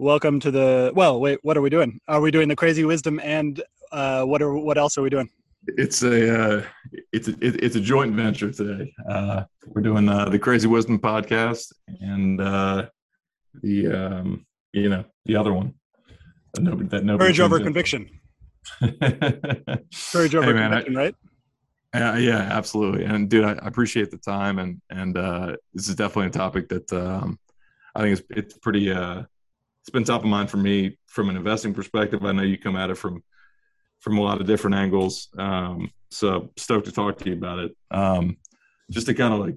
Welcome to the. Well, wait. What are we doing? Are we doing the crazy wisdom and uh, what are what else are we doing? It's a uh, it's a it's a joint venture today. Uh, we're doing uh, the Crazy Wisdom podcast and uh, the um, you know the other one that nobody that nobody courage over in. conviction. Courage over Hey, man, I- conviction, right? Uh, yeah, absolutely. And dude, I, I appreciate the time and and uh, this is definitely a topic that um, I think it's it's pretty uh, it's been top of mind for me from an investing perspective. I know you come at it from from a lot of different angles. Um, so stoked to talk to you about it. Um, just to kind of like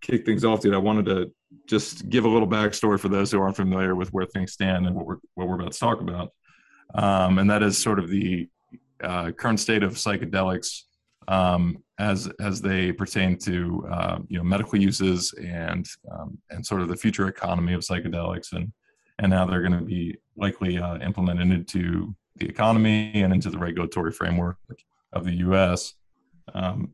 kick things off, dude, I wanted to just give a little backstory for those who aren't familiar with where things stand and what we're what we're about to talk about. Um, and that is sort of the uh, current state of psychedelics um, as as they pertain to uh, you know medical uses and um, and sort of the future economy of psychedelics and and how they're going to be likely uh, implemented into the economy and into the regulatory framework of the U.S. Um,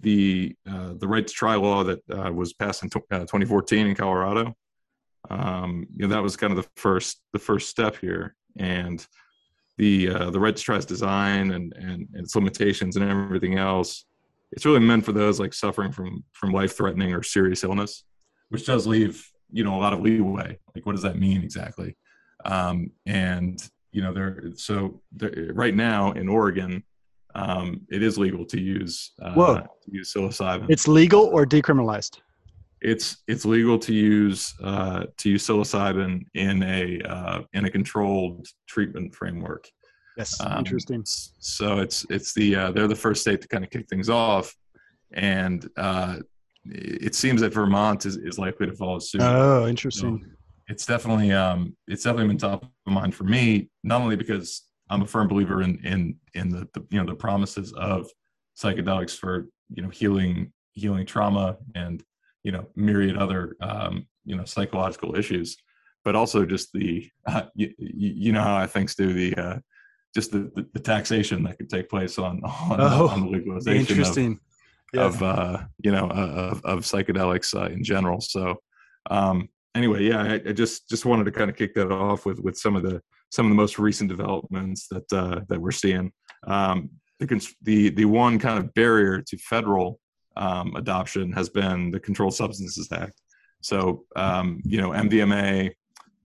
the uh, the right to try law that uh, was passed in t- uh, 2014 in Colorado, um, you know that was kind of the first the first step here, and the uh, the right to try's design and, and and its limitations and everything else. It's really meant for those like suffering from from life threatening or serious illness, which does leave you know a lot of leeway. Like, what does that mean exactly? Um, and you know, there so there, right now in Oregon, um, it is legal to use uh, Whoa. to use psilocybin. It's legal or decriminalized? it's it's legal to use uh, to use psilocybin in a uh, in a controlled treatment framework. Yes. Um, Interesting. So it's it's the uh, they're the first state to kind of kick things off, and uh, it seems that Vermont is, is likely to follow suit. Oh, So interesting. it's definitely um, it's definitely been top of mind for me, not only because I'm a firm believer in in in the, the you know the promises of psychedelics for you know healing healing trauma and you know myriad other um, you know psychological issues, but also just the uh, you, you know how I think do the uh, just the, the, the taxation that could take place on on, Oh, on the legalization of, Interesting. Yeah. of uh, you know uh, of, of psychedelics uh, in general. So um, anyway, yeah, I, I just just wanted to kind of kick that off with with some of the some of the most recent developments that uh, that we're seeing. Um, the the the one kind of barrier to federal um, adoption has been the Controlled Substances Act. So um, you know MDMA,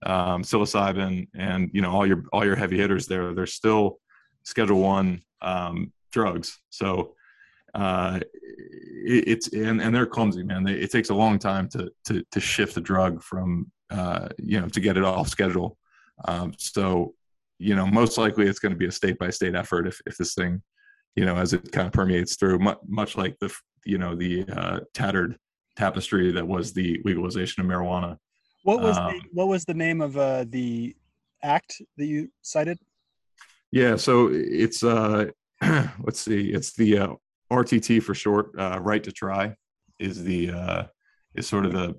um, psilocybin, and you know all your all your heavy hitters there. They're still Schedule One um, drugs. So uh, it, it's and, and they're clumsy, man. They, it takes a long time to to to shift the drug from uh, you know to get it off schedule. Um, so you know most likely it's going to be a state by state effort if if this thing you know as it kind of permeates through much, much like the you know the uh, tattered tapestry that was the legalization of marijuana. What was the, Um, what was the name of uh, the act that you cited? Yeah, so it's uh let's see, it's the uh, RTT for short, uh, right to try is the uh is sort of the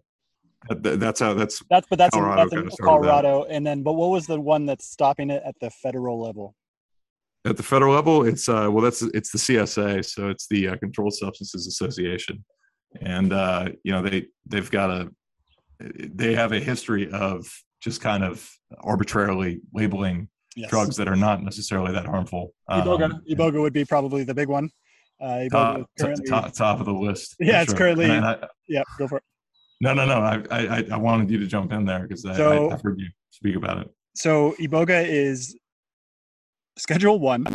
that's how that's That's but that's in, that's in kinda that. Colorado, and then but what was the one that's stopping it at the federal level? at the federal level it's uh well that's it's the CSA so it's the uh, Controlled Substances Association and uh you know they they've got a they have a history of just kind of arbitrarily labeling Yes. drugs that are not necessarily that harmful Iboga. Um, Iboga would be probably the big one. Uh, top, top, top of the list. Yeah, it's currently- I- yeah, go for it. no, no, no. I, I, I wanted you to jump in there because I, So- I, I've heard you speak about it. So Iboga is Schedule One,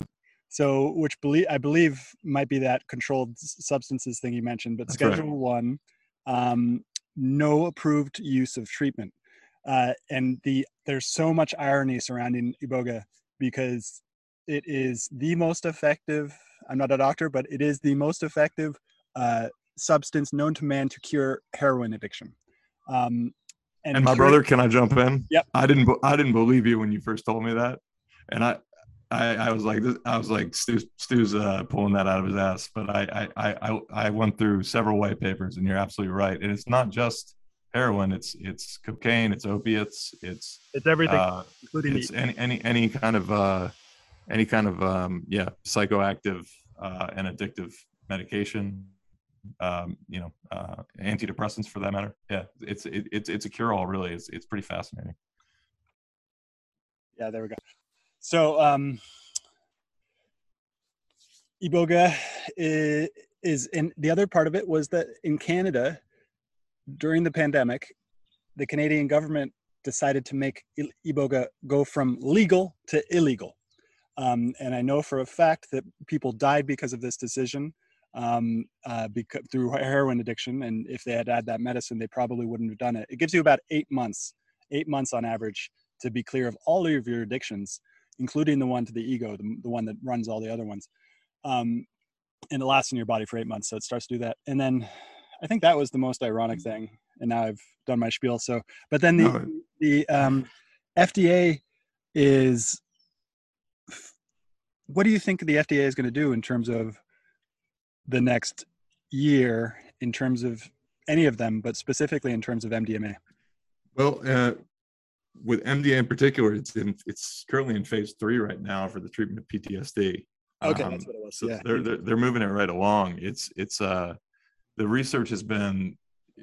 so which believe I believe might be that controlled substances thing you mentioned, but That's right. Schedule One, um, no approved use of treatment, uh, and the there's so much irony surrounding Iboga because it is the most effective. I'm not a doctor, but it is the most effective uh, substance known to man to cure heroin addiction. Um, And my cure- brother, can I jump in? Yep. I didn't. I didn't believe you when you first told me that, and I, I, I was like, I was like, Stu's, Stu's uh, pulling that out of his ass. But I, I, I, I- I went through several white papers, and you're absolutely right. And it's not just heroin. It's it's cocaine. It's opiates. It's it's everything, uh, including it's any any any kind of uh any kind of um yeah psychoactive uh and addictive medication um you know uh antidepressants for that matter yeah it's it, it's it's a cure all really it's it's pretty fascinating Yeah, there we go. So, um, Iboga is, is in the other part of it was that in Canada during the pandemic, the Canadian government decided to make Iboga go from legal to illegal. Um, and I know for a fact that people died because of this decision um, uh, because, through heroin addiction. And if they had had that medicine, they probably wouldn't have done it. It gives you about eight months, eight months on average to be clear of all of your addictions, including the one to the ego, the, the one that runs all the other ones. Um, and it lasts in your body for eight months. So it starts to do that. And then I think that was the most ironic thing. And now I've done my spiel. So, but then the, No. the um, FDA is, what do you think the FDA is going to do in terms of the next year, in terms of any of them, but specifically in terms of MDMA? well uh with mda in particular it's in it's currently in phase three right now for the treatment of ptsd Okay, Um, that's what it was. so yeah. they're, they're they're moving it right along. It's it's uh the research has been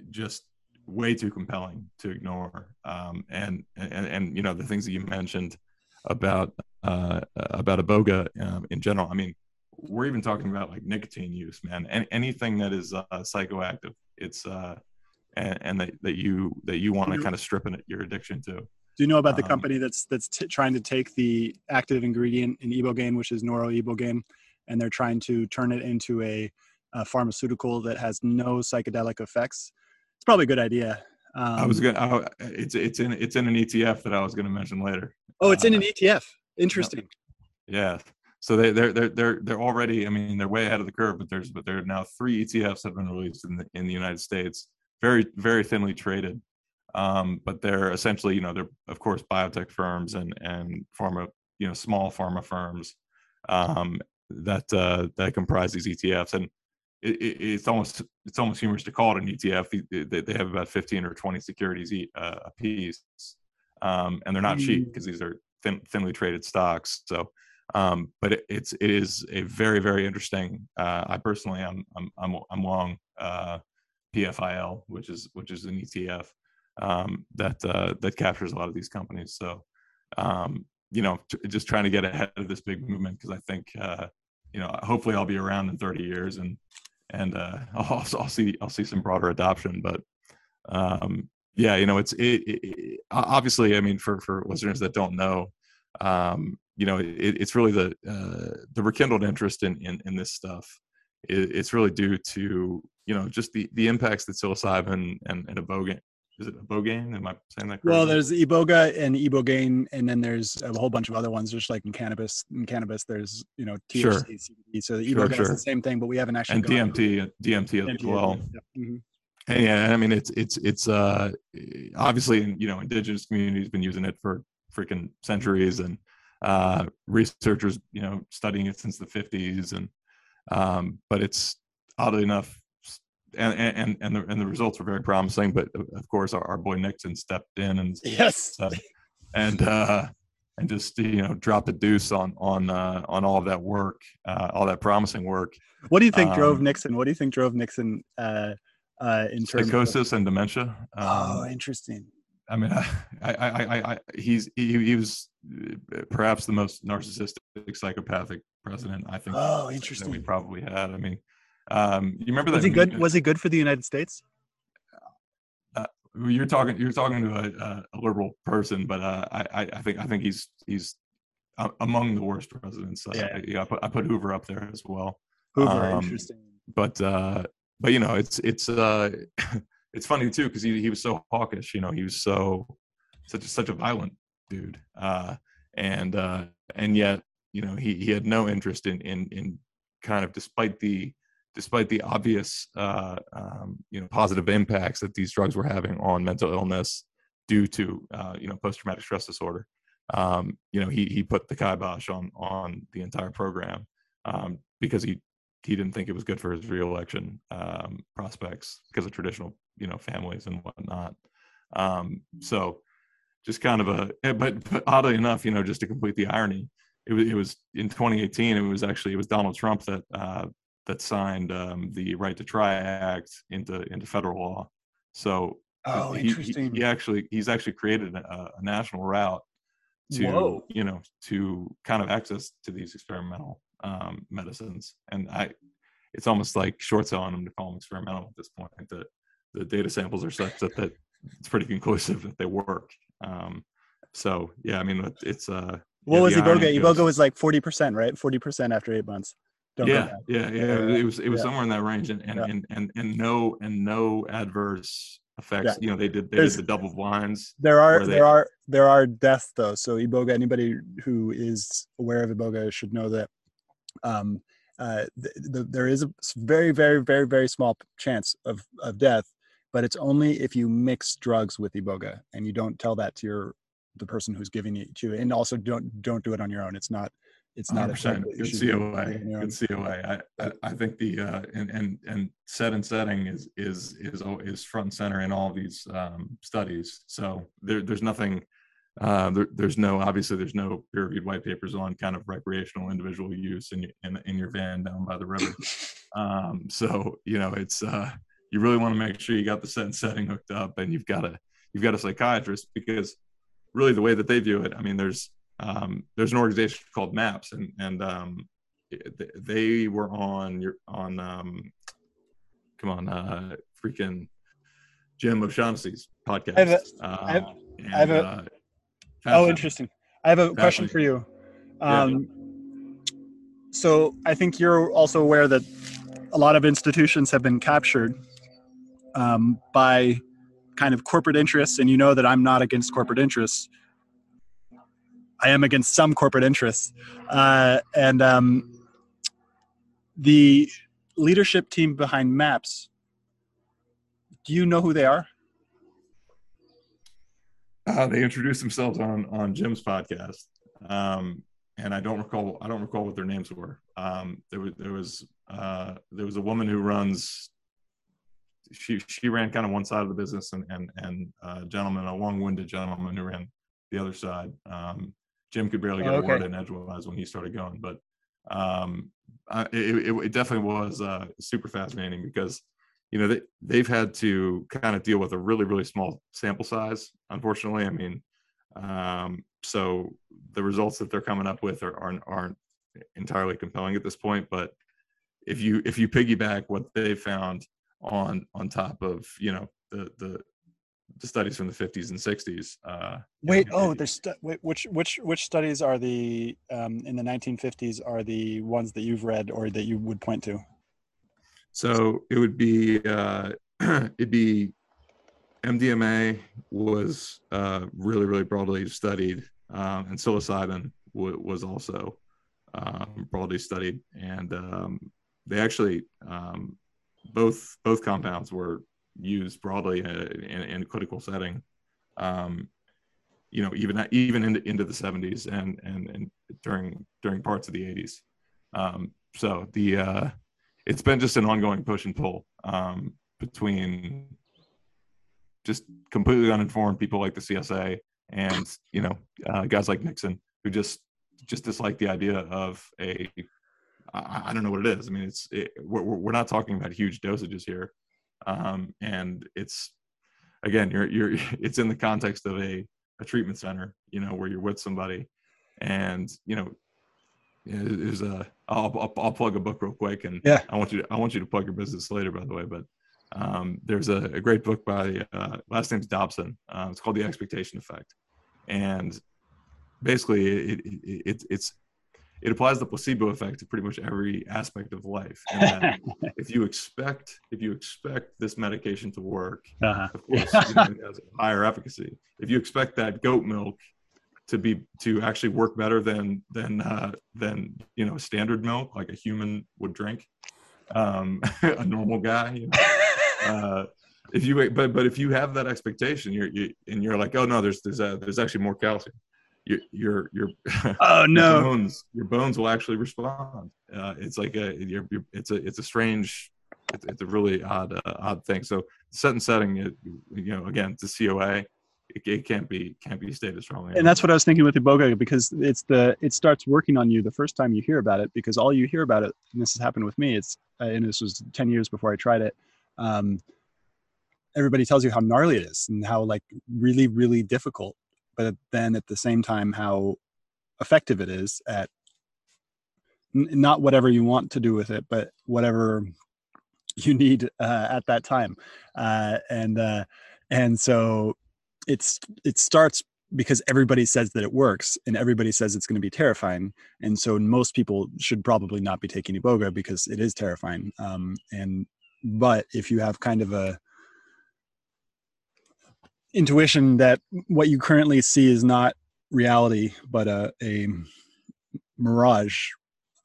just way too compelling to ignore. Um, and and and you know the things that you mentioned about uh about iboga um, in general. I mean, we're even talking about like nicotine use, man. Any, anything that is uh, psychoactive, it's uh and, and that, that you that you want to kind of strip in your addiction to. Do you know about the Um, company that's that's t- trying to take the active ingredient in ibogaine, which is noribogaine, and they're trying to turn it into a, a pharmaceutical that has no psychedelic effects. It's probably a good idea. Um, I was gonna. I, it's it's in it's in an ETF that I was gonna mention later. Oh, it's uh, in an ETF. Interesting. Yeah. So they they're they're they're they're already. I mean, they're way ahead of the curve. But there's but there are now three ETFs that have been released in the in the United States. Very very thinly traded. Um, but they're essentially, you know, they're of course biotech firms and and pharma, you know, small pharma firms um, that uh, that comprise these ETFs. And it, it, it's almost it's almost humorous to call it an ETF. They, they have about 15 or 20 securities uh, a piece, um, and they're not cheap because mm. these are thin, thinly traded stocks. So, um, but it, it's it is a very very interesting. Uh, I personally I'm I'm I'm, I'm long uh, PSIL, which is which is an ETF um, that uh, that captures a lot of these companies. So, um, you know, t- just trying to get ahead of this big movement because I think uh, you know hopefully I'll be around in 30 years and and uh, I'll, I'll see I'll see some broader adoption. But um, yeah, you know, it's it, it, obviously. I mean, for for listeners that don't know, um, you know, it, it's really the uh, the rekindled interest in in, in this stuff. it's really due to you know just the the impacts that psilocybin and and ibogaine is it ibogaine? Am I saying that correctly? Well, there's iboga and ibogaine, and then there's a whole bunch of other ones, just like in cannabis. In cannabis, there's you know THC, sure. CBD. So the iboga sure, sure. is the same thing, but we haven't actually. And DMT, DMT, DMT as well. Yeah. Mm-hmm. And yeah, I mean it's it's it's uh obviously you know indigenous communities been using it for freaking centuries, and uh researchers you know studying it since the 50s, and um but it's oddly enough and and and the, and the results were very promising. But of course, our, our boy Nixon stepped in and yes, uh, and uh, and just you know dropped a deuce on on uh, on all of that work, uh, all that promising work. What do you think um, drove Nixon? What do you think drove Nixon uh, uh, in terms psychosis of- and dementia? Um, oh, interesting. I mean, I, I, I, I, he's he, he was perhaps the most narcissistic, psychopathic president I think. Oh, interesting. we probably had. I mean, um, you remember that? Was he good? Was he good for the United States? Uh, you're talking. You're talking to a, a liberal person, but uh, I, I think I think he's he's among the worst presidents. Uh, yeah. yeah I, put, I put Hoover up there as well. Hoover, um, interesting. But uh, but you know, it's it's uh, it's funny too because he he was so hawkish. You know, he was so such a, such a violent dude, uh, and uh, and yet you know he he had no interest in in in kind of despite the despite the obvious uh, um, you know positive impacts that these drugs were having on mental illness due to uh, you know post-traumatic stress disorder um, you know he he put the kibosh on on the entire program um, because he he didn't think it was good for his reelection um, prospects because of traditional you know families and whatnot um, so just kind of a eh, but, but oddly enough you know just to complete the irony it was, it was in 2018 it was actually it was donald trump that uh, that signed um, the Right to Try Act into into federal law. So oh, he, interesting. He, he, actually he's actually created a, a national route to Whoa. you know to kind of access to these experimental um, medicines, and I it's almost like short selling them to call them experimental at this point. The the data samples are such that that it's pretty conclusive that they work. Um, so yeah, I mean it's uh. What yeah, was Iboga? Iboga was like forty percent, right? Forty percent after eight months. Don't yeah, yeah, yeah, It was it was yeah. somewhere in that range, and and, yeah. and and and no and no adverse effects. You know, they did they There's, did the double blinds. There are they, there are there are deaths though. So iboga, anybody who is aware of iboga should know that um, uh, the, the, there is a very very very very small chance of of death, but it's only if you mix drugs with iboga and you don't tell that to your the person who's giving it to you, and also don't don't do it on your own. It's not it's not 100%. a good COA. Good COA. I, I, I think the uh, and and and set and setting is is is is front and center in all these um, studies. So there, there's nothing. Uh, there, there's no obviously there's no peer-reviewed white papers on kind of recreational individual use in in, in your van down by the river. Um, so you know it's uh, you really want to make sure you got the set and setting hooked up, and you've got a you've got a psychiatrist because really the way that they view it. I mean, there's um, there's an organization called MAPS, and and um, they were on your on um, come on, uh, freaking Jim O'Shaughnessy's podcast. I have a, uh, I have, and, I have a uh, oh, interesting. I have a question for you. Um, yeah. so I think you're also aware that a lot of institutions have been captured um, by kind of corporate interests, and you know that I'm not against corporate interests. I am against some corporate interests, uh, and um, the leadership team behind Maps. Do you know who they are? Uh, they introduced themselves on on Jim's podcast, um, and I don't recall. I don't recall what their names were. Um, there was there was uh, there was a woman who runs. She she ran kind of one side of the business, and and and a gentleman, a long-winded gentleman who ran the other side. Um, Jim could barely get Oh, a word okay. in edgewise when he started going, but um, uh, it, it, it definitely was uh, super fascinating because you know they, they've had to kind of deal with a really really small sample size unfortunately i mean um, so the results that they're coming up with are, aren't aren't entirely compelling at this point but if you if you piggyback what they found on on top of you know the the the studies from the 50s and 60s uh Wait, know, oh, there's stu- wait, which which which studies are the um, in the 1950s are the ones that you've read or that you would point to? So it would be uh, it'd be MDMA was uh, really really broadly studied, um, and psilocybin w- was also um, broadly studied, and um, they actually um, both both compounds were used broadly in, in, in a clinical setting. Um, you know, even even into, into the 70s and, and and during during parts of the 80s. Um, so the uh, it's been just an ongoing push and pull um, between just completely uninformed people like the CSA and you know uh, guys like Nixon who just just dislike the idea of a I, I don't know what it is. I mean, it's it, we're, we're not talking about huge dosages here, um, and it's again you're you're it's in the context of a a treatment center, you know, where you're with somebody, and you know is a I'll, I'll I'll plug a book real quick and Yeah. I want you to I want you to plug your business later by the way but um, there's a, a great book by uh, last name's Robson uh, it's called The Expectation Effect and basically it, it, it it's it applies the placebo effect to pretty much every aspect of life and if you expect if you expect this medication to work Uh-huh. of course you know, it has higher efficacy if you expect that goat milk to be to actually work better than than uh, than you know standard milk like a human would drink um a normal guy you know uh if you but but if you have that expectation you're you and you're like oh no there's there's a, there's actually more calcium your your your Oh your bones your bones will actually respond. Uh it's like a you're, you're, it's a it's a strange it's, it's a really odd uh, odd thing. So set and setting it you know again a coa it, it can't be can't be stated strongly And that's what I was thinking with the Iboga because it's the it starts working on you the first time you hear about it because all you hear about it and this has happened with me it's uh, and this was 10 years before I tried it um everybody tells you how gnarly it is and how like really really difficult but then at the same time how effective it is at n- not whatever you want to do with it but whatever you need uh, at that time. Uh, and uh, and so it's it starts because everybody says that it works and everybody says it's going to be terrifying. And so most people should probably not be taking iboga because it is terrifying. Um, and but if you have kind of a intuition that what you currently see is not reality but a, a mirage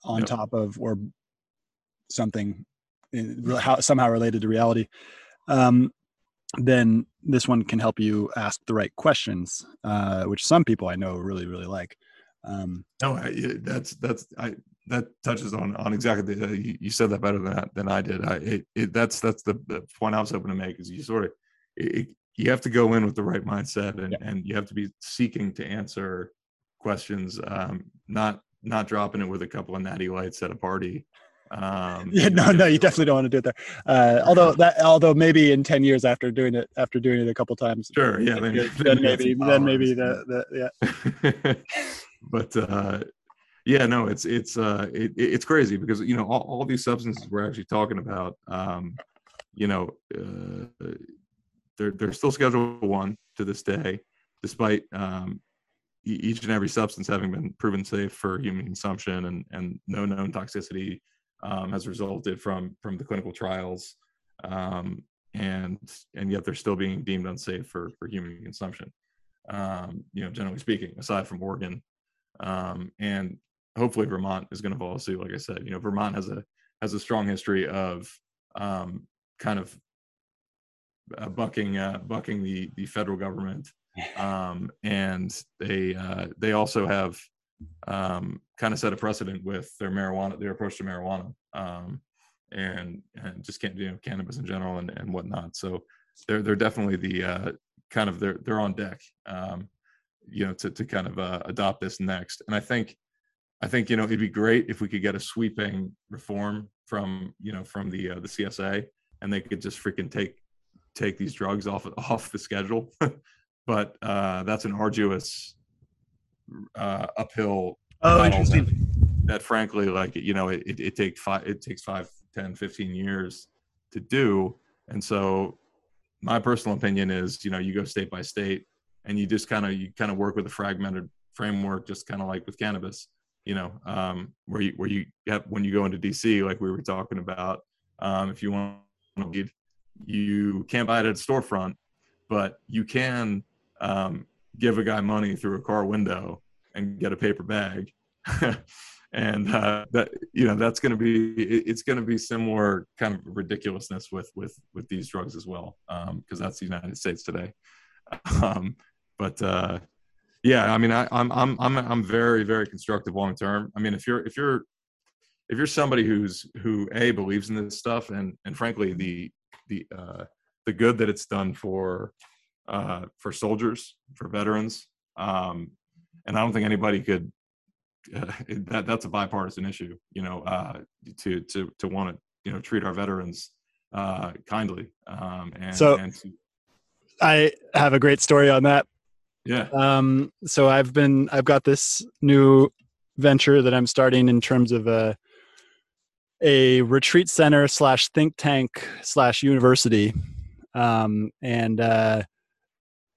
on Yep. top of or something in- how, somehow related to reality um, then this one can help you ask the right questions, uh, which some people I know really, really like. Um, No, I, that's that's I that touches on on exactly the, you, you said that better than I, than I did. I it, it that's that's the, the point I was hoping to make is you sort of it- you have to go in with the right mindset and and you have to be seeking to answer questions, um, not not dropping it with a couple of natty lights at a party. Um, yeah, no, no, you definitely don't want to do it there. Uh, although that, although maybe in ten years after doing it, after doing it a couple times, Sure, yeah, then- then, then maybe, then maybe the, the yeah. but uh yeah no it's it's uh it, it's crazy because you know all, all these substances we're actually talking about um you know uh, they're they're still schedule one to this day despite um each and every substance having been proven safe for human consumption and and no known toxicity um, has resulted from from the clinical trials um, and and yet they're still being deemed unsafe for for human consumption. Um, you know generally speaking aside from oregon um, and hopefully vermont is going to follow suit like i said. You know vermont has a has a strong history of um, kind of uh, bucking uh, bucking the the federal government. Um, and they uh, they also have um, kind of set a precedent with their marijuana their approach to marijuana um, and and just can't you know cannabis in general and, and whatnot. So they're they're definitely the uh, kind of they're they're on deck um, you know to to kind of uh, adopt this next. And I think I think you know it'd be great if we could get a sweeping reform from you know from the uh, the CSA and they could just freaking take take these drugs off off the schedule. But uh, that's an arduous uh, uphill oh interesting. that, that, frankly like you know it, it, it takes five it takes five 10 15 years to do. And so my personal opinion is you know you go state by state and you just kind of you kind of work with a fragmented framework just kind of like with cannabis you know um, where you where you have when you go into dc like we were talking about um, if you want to you can't buy it at a storefront but you can um, give a guy money through a car window and get a paper bag. And uh, that you know that's going to be it's going to be similar kind of ridiculousness with with with these drugs as well because um, that's the united states today. Um, but uh, yeah i mean I, i'm i'm i'm i'm very very constructive long term i mean if you're if you're if you're somebody who's who a believes in this stuff and and frankly the the uh the good that it's done for uh, for soldiers, for veterans. Um, and I don't think anybody could. Uh, that that's a bipartisan issue, you know, uh, to to to want to you know treat our veterans uh, kindly. Um, and, so, and to, I have a great story on that. Yeah. Um, so I've been I've got this new venture that I'm starting in terms of a a retreat center slash think tank slash university, um, and uh,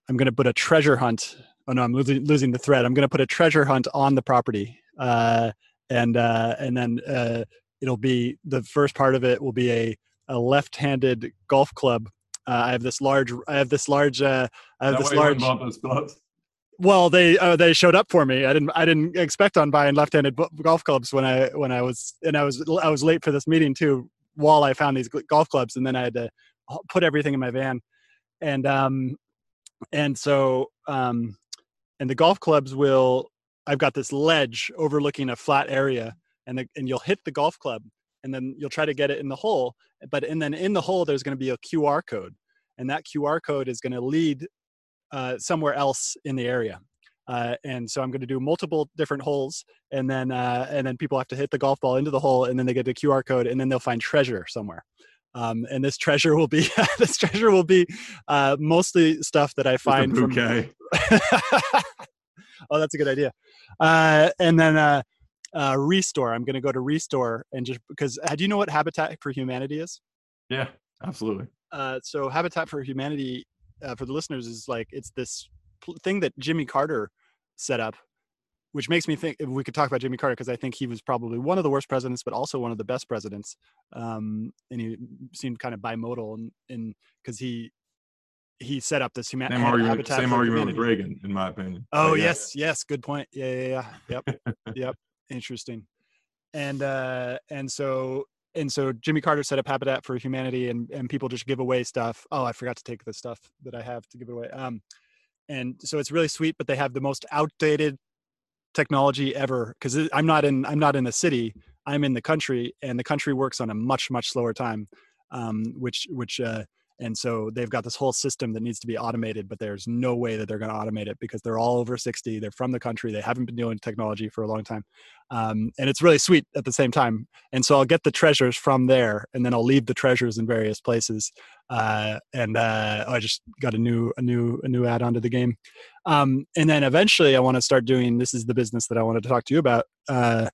I'm going to put a treasure hunt. Oh no, I'm losing, losing the thread. I'm going to put a treasure hunt on the property, uh, and uh, and then uh, it'll be the first part of it will be a, a left-handed golf club. Uh, I have this large. I have this large. Uh, I have this large. Well, they uh, they showed up for me. I didn't I didn't expect on buying left-handed golf clubs when I when I was and I was I was late for this meeting too. While I found these golf clubs, and then I had to put everything in my van, and um, and so um, and the golf clubs will i've got this ledge overlooking a flat area and the, and you'll hit the golf club and then you'll try to get it in the hole but and then in the hole there's going to be a qr code and that qr code is going to lead uh, somewhere else in the area uh, and so i'm going to do multiple different holes and then uh, and then people have to hit the golf ball into the hole and then they get the qr code and then they'll find treasure somewhere um, and this treasure will be this treasure will be uh, mostly stuff that I find from. oh, that's a good idea. Uh, and then uh, uh restore. I'm going to go to restore and just because uh, do you know what Habitat for Humanity is? Yeah, absolutely. Uh, so Habitat for Humanity for the listeners is like it's this thing that Jimmy Carter set up which makes me think we could talk about Jimmy Carter because I think he was probably one of the worst presidents, but also one of the best presidents. Um, and he seemed kind of bimodal, and because he he set up this human same argument, same argument with Reagan, in my opinion. Oh yes, yes, good point. Yeah, yeah, yeah. Yep, yep. Interesting. And uh, and so and so Jimmy Carter set up Habitat for Humanity, and and people just give away stuff. Oh, I forgot to take the stuff that I have to give it away. Um, and so it's really sweet, but they have the most outdated technology ever because i'm not in i'm not in the city i'm in the country and the country works on a much much slower time um, which which uh, and so they've got this whole system that needs to be automated but there's no way that they're going to automate it because they're all over 60 they're from the country they haven't been doing technology for a long time um, and it's really sweet at the same time and so i'll get the treasures from there and then i'll leave the treasures in various places uh, and uh, i just got a new a new a new add-on to the game um, and then eventually i want to start doing this is the business that i wanted to talk to you about uh,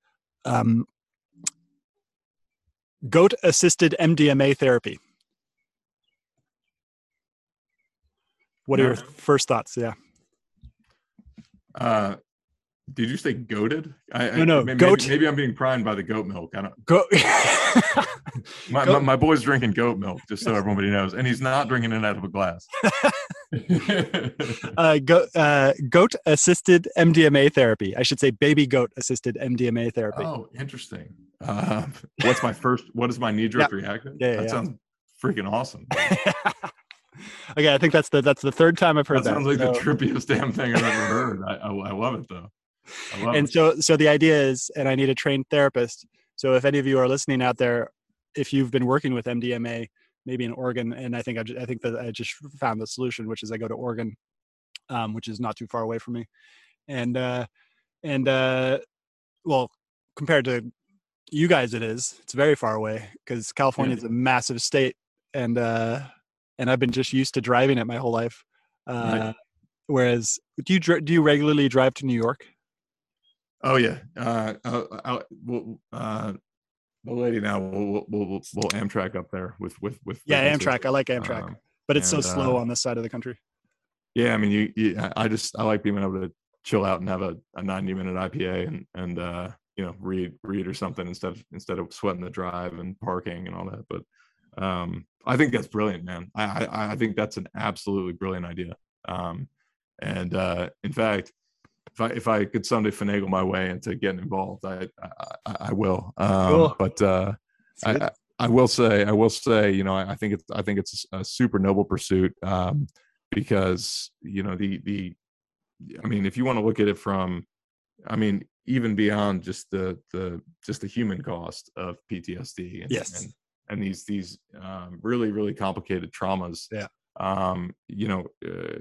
um, goat assisted mdma therapy what are your first thoughts yeah Uh, did you say goaded? I, No, no, maybe, goat. Maybe, I'm being primed by the goat milk. I don't. Go. My, Goat- my, my boy's drinking goat milk, just so everybody knows, and he's not drinking it out of a glass. uh, go, uh, goat assisted MDMA therapy. I should say baby goat assisted MDMA therapy. oh, interesting. Uh, what's my first? What is my knee jerk reaction? Yeah, yeah, that yeah. sounds freaking awesome. Okay, I think that's the that's the third time I've heard That that. sounds like so- the trippiest damn thing I've ever heard. I, I, I love it though. I love and it. so so the idea is and i need a trained therapist so if any of you are listening out there if you've been working with mdma maybe in oregon and i think i, I think that i just found the solution which is i go to oregon um, which is not too far away from me and uh and uh well compared to you guys it is it's very far away because california is a massive state and uh and i've been just used to driving it my whole life uh Right. whereas do you do you regularly drive to new york Oh yeah. Uh, uh, uh, we'll, uh, the lady now we'll, we'll, we'll, we'll Amtrak up there with with with Yeah. Amtrak. I like Amtrak, Um, but it's so slow uh, on this side of the country. yeah, I mean, you, you, I- I just I like being able to chill out and have a, a ninety minute IPA and and uh, you know read read or something instead of instead of sweating the drive and parking and all that. But um, I think that's brilliant, man. I I, I think that's an absolutely brilliant idea. Um, and uh, in fact, if I if I could someday finagle my way into getting involved, I I, I, will. Um, Cool. But uh, I, I- I will say, I will say, you know, I, I think it's, I think it's a super noble pursuit um, because you know the the, I mean, if you want to look at it from, I mean, even beyond just the the just the human cost of PTSD and Yes. and, and these these um, really really complicated traumas, Yeah. um, you know, uh,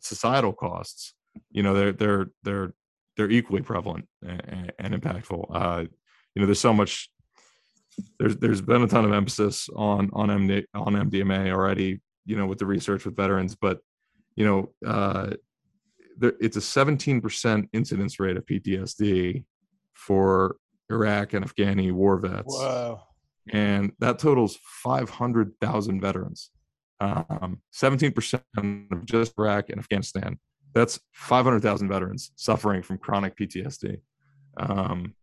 societal costs, you know, they're they're they're they're equally prevalent and, and impactful. Uh, you know, there's so much there's there's been a ton of emphasis on on MD, on MDMA already, you know, with the research with veterans, but you know, uh, there, it's a 17% incidence rate of PTSD for Iraq and Afghani war vets, Whoa. And that totals 500,000 veterans. Um, 17% of just Iraq and Afghanistan. That's 500,000 veterans suffering from chronic PTSD. Um,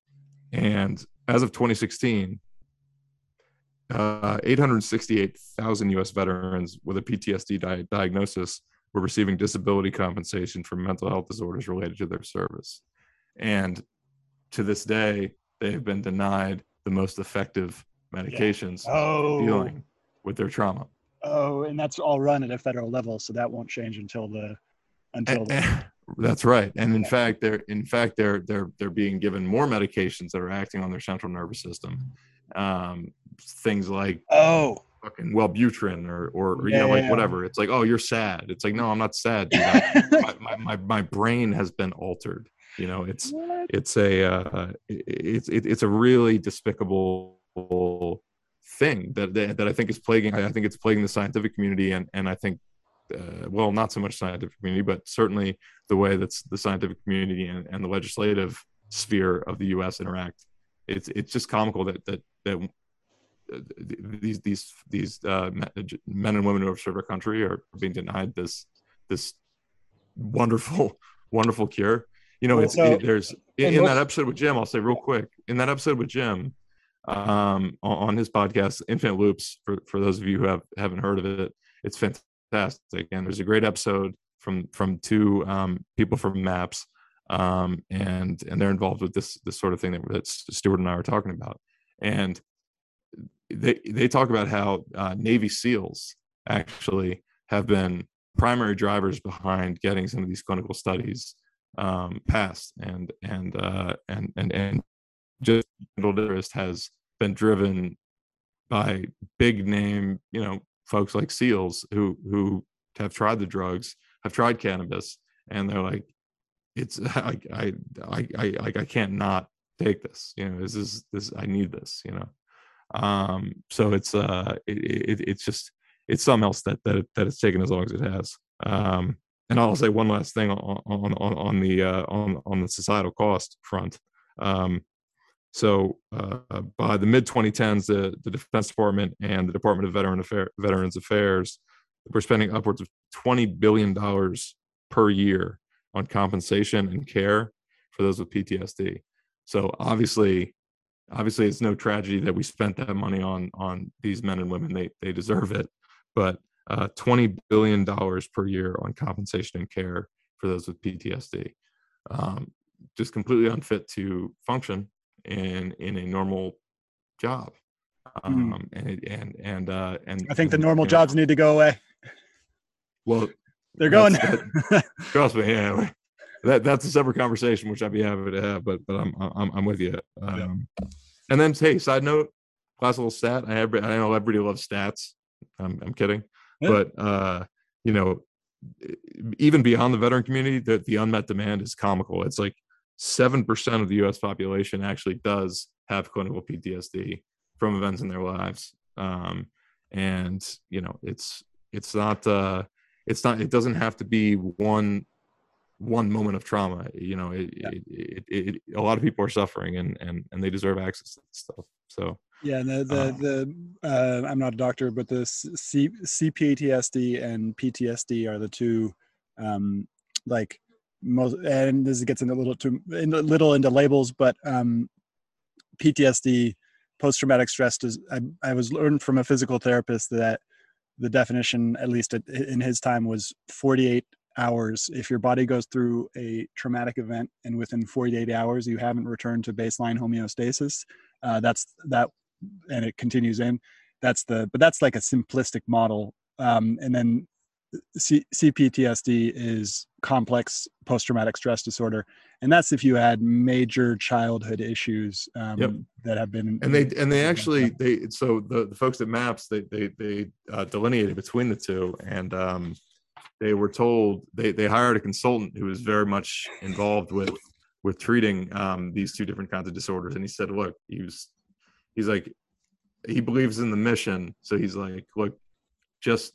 and as of 2016, uh, 868,000 U.S. veterans with a PTSD di- diagnosis were receiving disability compensation for mental health disorders related to their service. And to this day, they have been denied the most effective medications Oh. dealing with their trauma. Oh, and that's all run at a federal level, so that won't change until the until And- the, and- that's right. And in fact, they're in fact they're they're they're being given more medications that are acting on their central nervous system. Um, things like oh fucking Wellbutrin or or, or, you Yeah, know like yeah. whatever. It's like oh you're sad. It's like no I'm not sad. My, my, my my brain has been altered. You know it's What? it's a uh, it's it, it's a really despicable thing that, that I think is plaguing. I think it's plaguing the scientific community, and and I think, uh, well, not so much scientific community, but certainly the way that's the scientific community and, and the legislative sphere of the U.S. interact. It's it's just comical that that that uh, these these these uh, men and women who have served our country are being denied this this wonderful wonderful cure. You know, Well, it's so- it, there's in, in that episode with Jim. I'll say real quick in that episode with Jim, um, on, his podcast, Infinite Loops. For for those of you who have haven't heard of it, it's fantastic. And there's a great episode from from two um, people from Maps, um, and and they're involved with this this sort of thing that, that Stewart and I are talking about. And they they talk about how uh, Navy SEALs actually have been primary drivers behind getting some of these clinical studies um, passed, and and uh, and and and just has been driven by big name, you know, folks like SEALs who who have tried the drugs, have tried cannabis, and they're like, it's I I I I like I can't not take this. You know, this is this I need this. You know, um, so it's uh it, it it's just it's something else that that that it's taken as long as it has. Um, and I'll say one last thing on on on, on the uh, on on the societal cost front. Um, so uh, by the mid 2010s, the, the Defense Department and the Department of Veteran Affair, Veterans Affairs were spending upwards of 20 billion dollars per year on compensation and care for those with PTSD. So obviously, obviously, it's no tragedy that we spent that money on on these men and women. They they deserve it. But uh, twenty billion dollars per year on compensation and care for those with PTSD, um, just completely unfit to function in in a normal job. Mhm. Um, and and and uh, and I think the normal jobs need to go away. Well, They're going. That's- trust me, yeah. That that's a separate conversation, which I'd be happy to have. But but I'm I'm I'm with you. Um, And then hey, side note, class little stat. I have, I know everybody loves stats. I'm I'm kidding, Yeah. but uh, you know, even beyond the veteran community, the the unmet demand is comical. It's like seven percent of the U.S. population actually does have clinical PTSD from events in their lives. Um, and you know, it's it's not uh, it's not it doesn't have to be one one moment of trauma. You know, it, it, it, it, a lot of people are suffering and and and they deserve access to this stuff. So Yeah, the the, Um, the uh, I'm not a doctor, but the C, CPTSD and PTSD are the two, um, like most. And this gets into a little too little into labels, but um, PTSD, post traumatic stress. Does I, I was learned from a physical therapist that the definition, at least in his time, was 48 hours. If your body goes through a traumatic event and within 48 hours you haven't returned to baseline homeostasis, uh, that's that and it continues in that's the but that's like a simplistic model um, and then C- cptsd is complex post-traumatic stress disorder and that's if you had major childhood issues um, Yep. that have been and they and they actually they so the, the folks at maps they they they uh, delineated between the two and um they were told they they hired a consultant who was very much involved with with treating um these two different kinds of disorders and he said look he was he's like he believes in the mission so he's like look just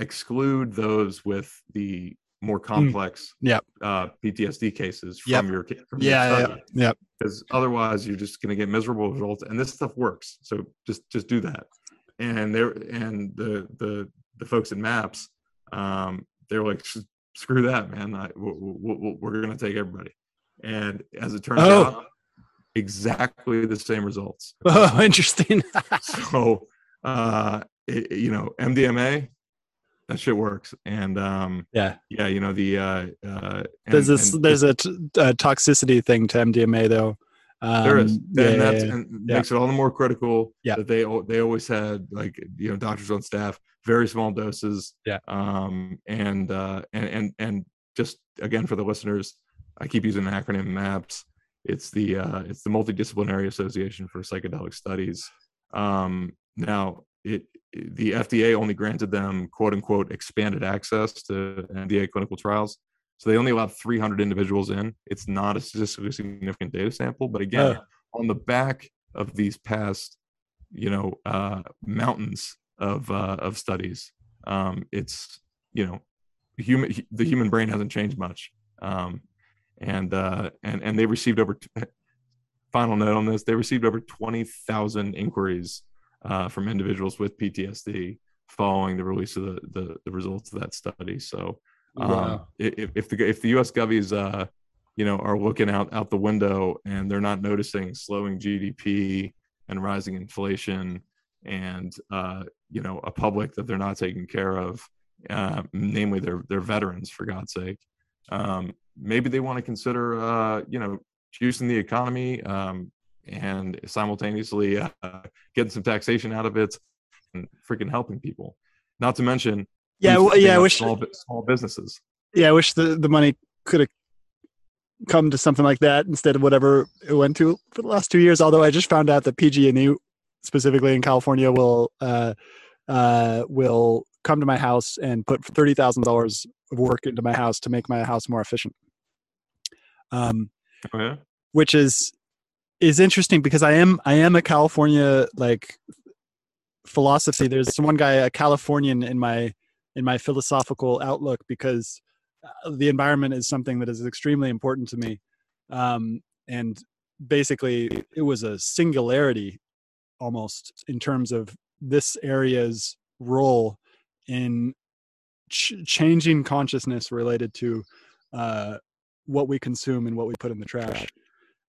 exclude those with the more complex Yep. uh ptsd cases from Yep. your from yeah yeah, study. yeah. Because otherwise you're just going to get miserable results and this stuff works. So just just do that. And there and the the the folks at maps um they were like screw that man. I, w- w- w- we're going to take everybody. And as it turns Oh. out exactly the same results. Oh interesting. So uh it- you know mdma that shit works and um yeah yeah you know the uh uh there's and- this and there's a, t- a toxicity thing to mdma though um, there is yeah, and that's yeah. and yeah. makes it all the more critical Yeah. that they they always had like you know doctors on staff very small doses Yeah. um and uh and and and just again for the listeners i keep using the acronym maps it's the uh it's the multidisciplinary association for psychedelic studies um now it the fda only granted them quote unquote expanded access to nda clinical trials. So they only allowed 300 individuals in. It's not a statistically significant data sample but again on the back of these past you know uh mountains of uh of studies um it's you know human the human brain hasn't changed much. Um and uh and and they received over final note on this they received over 20,000 inquiries uh from individuals with PTSD following the release of the the, the results of that study so um Wow. if, if the if the US govies uh you know are looking out out the window and they're not noticing slowing GDP and rising inflation and uh you know a public that they're not taking care of uh namely their their veterans for God's sake um maybe they want to consider uh you know juicing the economy um and simultaneously uh, getting some taxation out of it and freaking helping people. Not to mention yeah well, yeah i wish small, small businesses. Yeah i wish the, the money could have come to something like that instead of whatever it went to for the last two years although i just found out that pg&e specifically in california will uh, uh, will come to my house and put $30000 of work into my house to make my house more efficient. Um, oh yeah? which is is interesting because I am I am a California like philosophy. There's one guy, a Californian, in my in my philosophical outlook because uh, the environment is something that is extremely important to me, um, and basically it was a singularity almost in terms of this area's role in ch- changing consciousness related to uh, what we consume and what we put in the trash.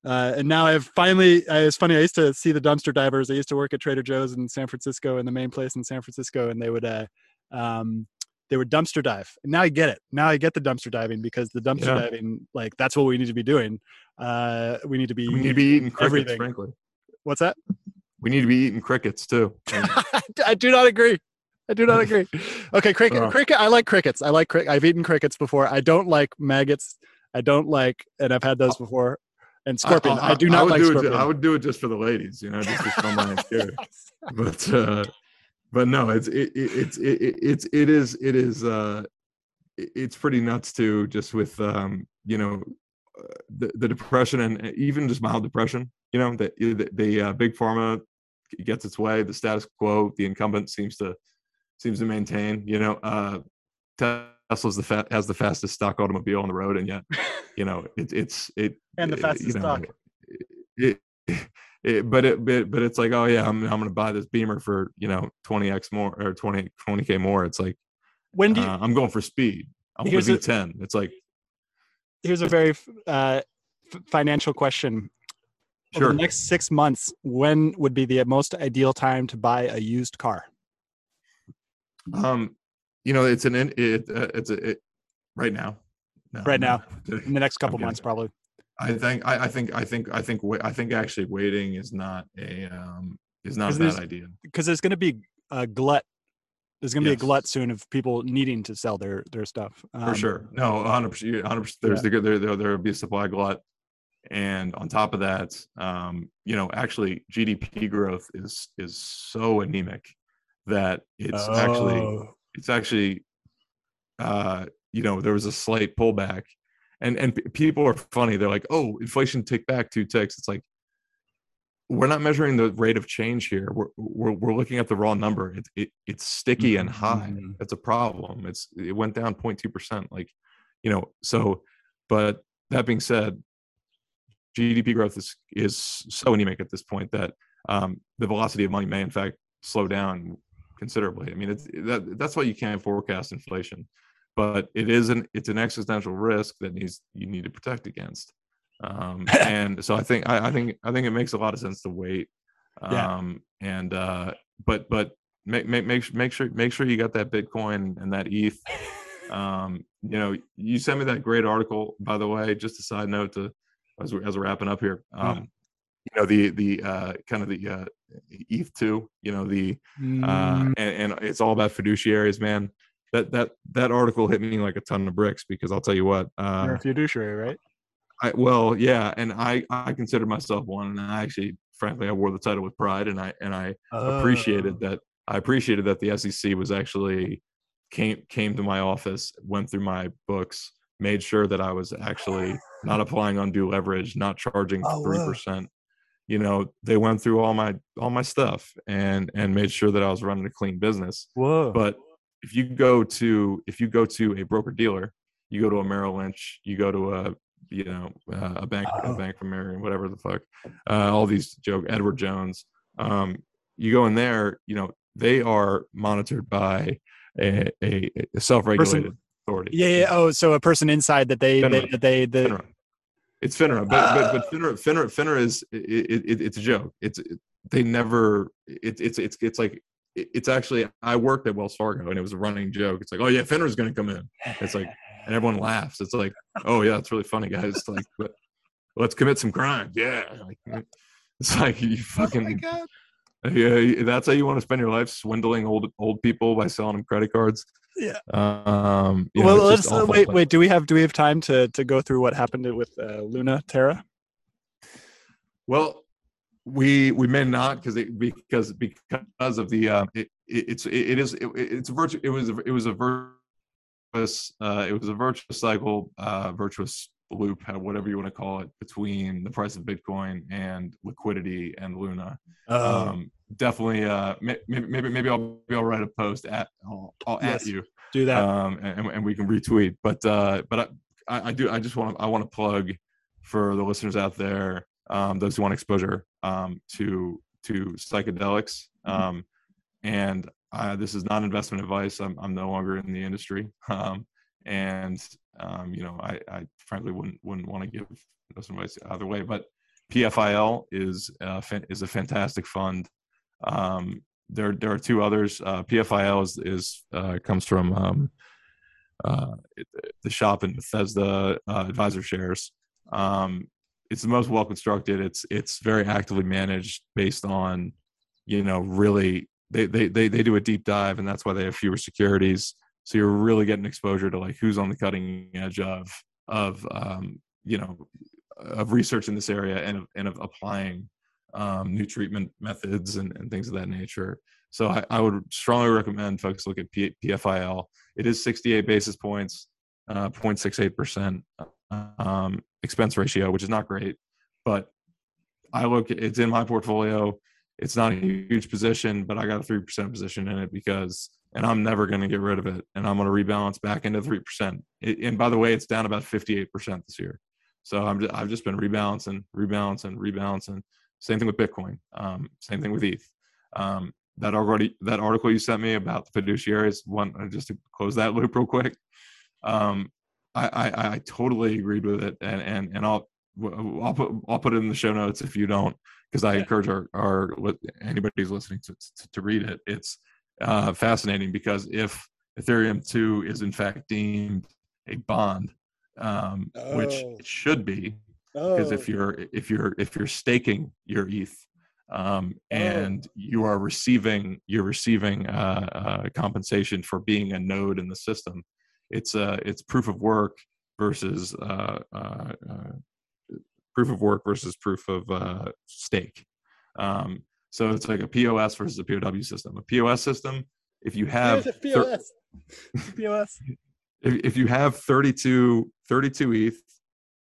Uh, and now I've finally, uh, it's funny, I used to see the dumpster divers. I used to work at Trader Joe's in San Francisco in the main place in San Francisco, and they would, uh, um, they would dumpster dive. And now I get it. Now I get the dumpster diving because the dumpster Yeah. diving, like that's what we need to be doing. Uh, we need to be, We need to be eating crickets, everything. frankly. what's that? We need to be eating crickets too. I do not agree. I do not agree. Okay, cricket. Oh. Cricket. I like crickets. I like cricket. I've eaten crickets before. I don't like maggots. I don't like, and I've had those before. And scorpion. I, do not would like scorpion. It, I would do it just for the ladies, you know, just to show my. But uh, but no, it's it, it, it's it, it, it's it is it is uh, it's pretty nuts too. Just with um, you know, uh, the the depression and even just mild depression. You know, that the, the uh, big pharma gets its way. The status quo, the incumbent seems to seems to maintain. You know, uh, Tesla's the fa- has the fastest stock automobile on the road, and yet, you know, it, it's it and the fastest you know, stock. It, it, but it but, but it's like oh yeah I'm I'm gonna buy this Beamer for you know 20x more or 20 20k more. It's like When do you, uh, I'm going for speed. I'm going a- V10. It's like here's a very uh, f- financial question. Over sure. the next six months, when would be the most ideal time to buy a used car? Um, you know it's an in- it uh, it's a it, right now. No, Right no. In the next couple months, probably. I think I, I think I think I think I think actually waiting is not a um is not a bad idea. Because there's going to be a glut. There's going to be a glut soon of people needing to sell their their stuff. for Um, sure. No, 100. percent 100. percent There's the there there there will be a supply glut, and on top of that, um, you know, actually GDP growth is is so anemic that it's actually Oh. It's actually, uh, you know, there was a slight pullback, and and p- people are funny. They're like, oh, inflation tick back two ticks. It's like. We're not measuring the rate of change here. We're, we're, we're looking at the raw number. It, it, it's sticky and high Mhm. that's a problem it's it went down 0.2% like you know so but that being said gdp growth is is so anemic at this point that um, the velocity of money may in fact slow down considerably i mean it's that that's why you can't forecast inflation but it is an it's an existential risk that needs you need to protect against um, and so i think I, I think i think it makes a lot of sense to wait Yeah. um, and uh, but but make make make make sure make sure you got that Bitcoin and that ETH. Um, you know, you sent me that great article, by the way. Just a side note to as we're, as we're wrapping up here. Um, you know the the uh, kind of the uh, ETH two. You know the uh, Mm, and, and it's all about fiduciaries, man. That that that article hit me like a ton of bricks because I'll tell you what. Uh, you're a fiduciary, right? I, well, yeah, and I I consider myself one, and I actually, frankly, I wore the title with pride, and I and I appreciated Oh. that I appreciated that the SEC was actually came came to my office, went through my books, made sure that I was actually not applying undue leverage, not charging Oh, three whoa. percent. You know, they went through all my all my stuff and and made sure that I was running a clean business. Whoa. But if you go to if you go to a broker dealer, you go to a Merrill Lynch, you go to a you know uh, a bank Oh. a bank from Marion, whatever the fuck, uh, all these joke Edward Jones. Um, you go in there, you know they are monitored by a, a, a self-regulated authority. yeah, yeah. Oh, so a person inside that they, they, that they, the. It's FINRA, but but, but ah. FINRA, FINRA, FINRA is it, it, it's a joke. It's it, they never. It, it's it's it's like it's actually. I worked at Wells Fargo and it was a running joke. It's like, oh yeah, going to come in. It's like, and everyone laughs. It's like, oh yeah, it's really funny, guys. It's like, but let's commit some crimes. Yeah, like, it's like you oh fucking God. Yeah. That's how you want to spend your life swindling old old people by selling them credit cards. Yeah. Um. you know, well, let's uh, wait. Wait. Do we have do we have time to to go through what happened with uh, Luna Terra? Well, we we may not because it because because of the um it, it it's it, it is it, it's a virtu it was it was a virtuous uh it was a virtuous cycle uh virtuous loop whatever you want to call it between the price of Bitcoin and liquidity and Luna. Oh. Um, definitely uh maybe maybe maybe I'll maybe I'll write a post at I'll, I'll Yes. at you do that. um, and, and we can retweet. But uh, but I, I, I do I just want to I want to plug for the listeners out there, um, those who want exposure um, to to psychedelics. Um, and uh, this is not investment advice. I'm I'm no longer in the industry. Um, and um, you know, I, I frankly wouldn't wouldn't want to give investment advice either way. But PSIL is uh, is a fantastic fund. Um, there there are two others. Uh, PSIL is is uh, comes from um, uh, the shop in Bethesda uh, AdvisorShares. Um, it's the most well constructed. It's it's very actively managed based on you know really they, they they they do a deep dive and that's why they have fewer securities so you're really getting exposure to like who's on the cutting edge of of um, you know of research in this area and of, and of applying um, new treatment methods and, and things of that nature. So I, I would strongly recommend folks look at P, psil it is 68 basis points uh, 0.68% um, expense ratio which is not great but i look it's in my portfolio it's not a huge position, but I got a three percent position in it because, and I'm never going to get rid of it, and I'm going to rebalance back into three percent. And by the way, it's down about 58 percent this year. So I'm just, I've just been rebalancing, rebalancing, rebalancing. Same thing with Bitcoin. Um, same thing with ETH. Um, that already that article you sent me about the fiduciaries. One uh, just to close that loop real quick. Um, I, I, I totally agreed with it, and and and I'll I'll put I'll put it in the show notes if you don't because I yeah. encourage our, our anybody who's listening to, to, to read it. It's uh, fascinating because if Ethereum 2 is in fact deemed a bond, um, oh. which it should be, because oh. if you're if you're if you're staking your ETH um, oh. and oh. you are receiving you're receiving uh, uh, compensation for being a node in the system, it's uh, it's proof of work versus uh, uh, uh proof of work versus proof of uh, stake. Um, so it's like a POS versus a POW system. A POS system, if you have POS, POS. If, if you have 32, 32 ETH,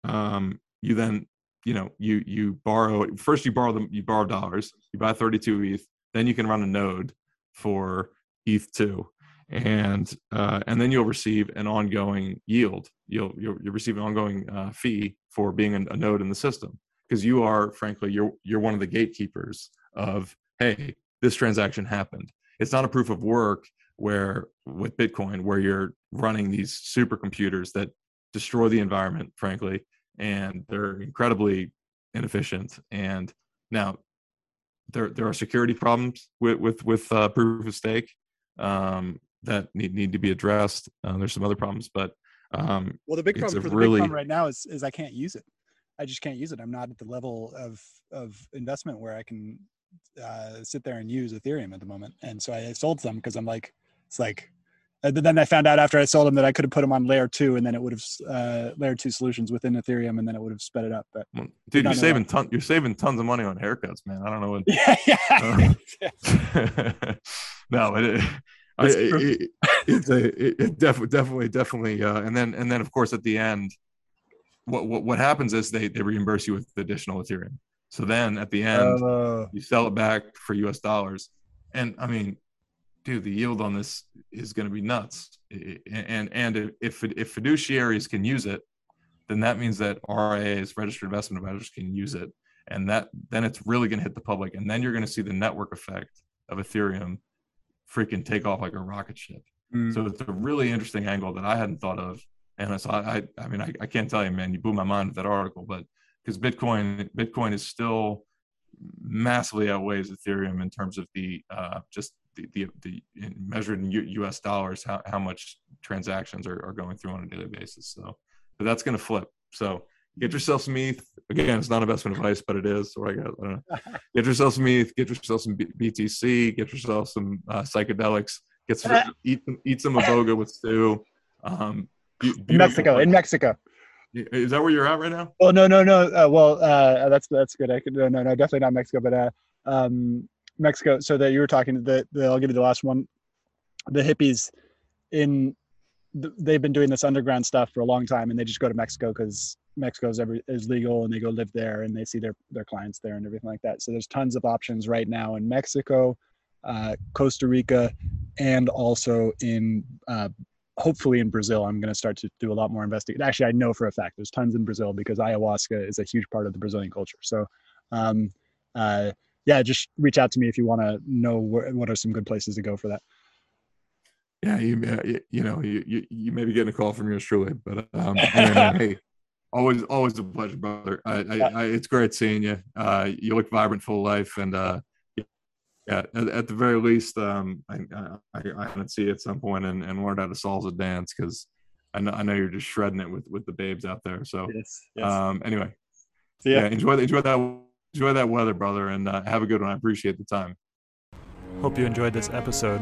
um, you then you know you you borrow first you borrow them you borrow dollars you buy 32 ETH then you can run a node for ETH two and uh, and then you'll receive an ongoing yield. You'll you'll, you'll receive an ongoing uh, fee for being a, a node in the system because you are, frankly, you're you're one of the gatekeepers of hey, this transaction happened. It's not a proof of work where with Bitcoin where you're running these supercomputers that destroy the environment, frankly, and they're incredibly inefficient. And now there there are security problems with with with uh, proof of stake. Um, that need need to be addressed. Uh, there's some other problems, but um, well, the big problem for the really, big problem right now is is I can't use it. I just can't use it. I'm not at the level of of investment where I can uh, sit there and use Ethereum at the moment. And so I sold some because I'm like, it's like. Then I found out after I sold them that I could have put them on layer two, and then it would have uh, layer two solutions within Ethereum, and then it would have sped it up. But dude, you're saving ton, you're saving tons of money on haircuts, man. I don't know what. Yeah, yeah. Uh, no, it, I, it, it's a it, it def, definitely definitely uh, and then and then of course at the end what, what what happens is they they reimburse you with additional ethereum. So then at the end uh, you sell it back for us dollars. And i mean dude the yield on this is going to be nuts. And and if if fiduciaries can use it then that means that RIAs, registered investment advisors, can use it, and that then it's really going to hit the public, and then you're going to see the network effect of Ethereum freaking take off like a rocket ship. Mm. So it's a really interesting angle that I hadn't thought of. And so I, I, I mean, I, I can't tell you, man, you blew my mind with that article, but because Bitcoin, Bitcoin is still massively outweighs Ethereum in terms of the uh, just the, the, the measured in U, U.S. dollars, how, how much transactions are, are going through on a daily basis. So, but that's going to flip. So get yourself some ETH. Again, it's not investment advice, but it is. So I got, I don't know. Get yourself some ETH. Get yourself some BTC. Get yourself some uh, psychedelics. Get some, eat eat some iboga with stew. Um, in Mexico, in Mexico. Is that where you're at right now? Well, no, no, no. Uh, well, uh, that's that's good. I could no, no, no, definitely not Mexico, but uh, um, Mexico. So that you were talking. The, the I'll give you the last one. The hippies in they've been doing this underground stuff for a long time, and they just go to Mexico because Mexico is every is legal, and they go live there, and they see their their clients there and everything like that. So there's tons of options right now in Mexico, uh, Costa Rica, and also in uh, hopefully in Brazil. I'm going to start to do a lot more investigation. Actually, I know for a fact there's tons in Brazil because ayahuasca is a huge part of the Brazilian culture. So. Um, uh, yeah, just reach out to me if you want to know what are some good places to go for that. Yeah, you you know you you, you may be getting a call from yours truly, but um, anyway, hey, always always a pleasure, brother. I, I, I, it's great seeing you. Uh, you look vibrant, full life, and uh, yeah, at, at, the very least, um, I I, I want to see you at some point and, and learn how to salsa dance because I know I know you're just shredding it with with the babes out there. So yes, yes. um, anyway, so, yeah. yeah, enjoy enjoy that enjoy that weather, brother, and uh, have a good one. I appreciate the time. Hope you enjoyed this episode.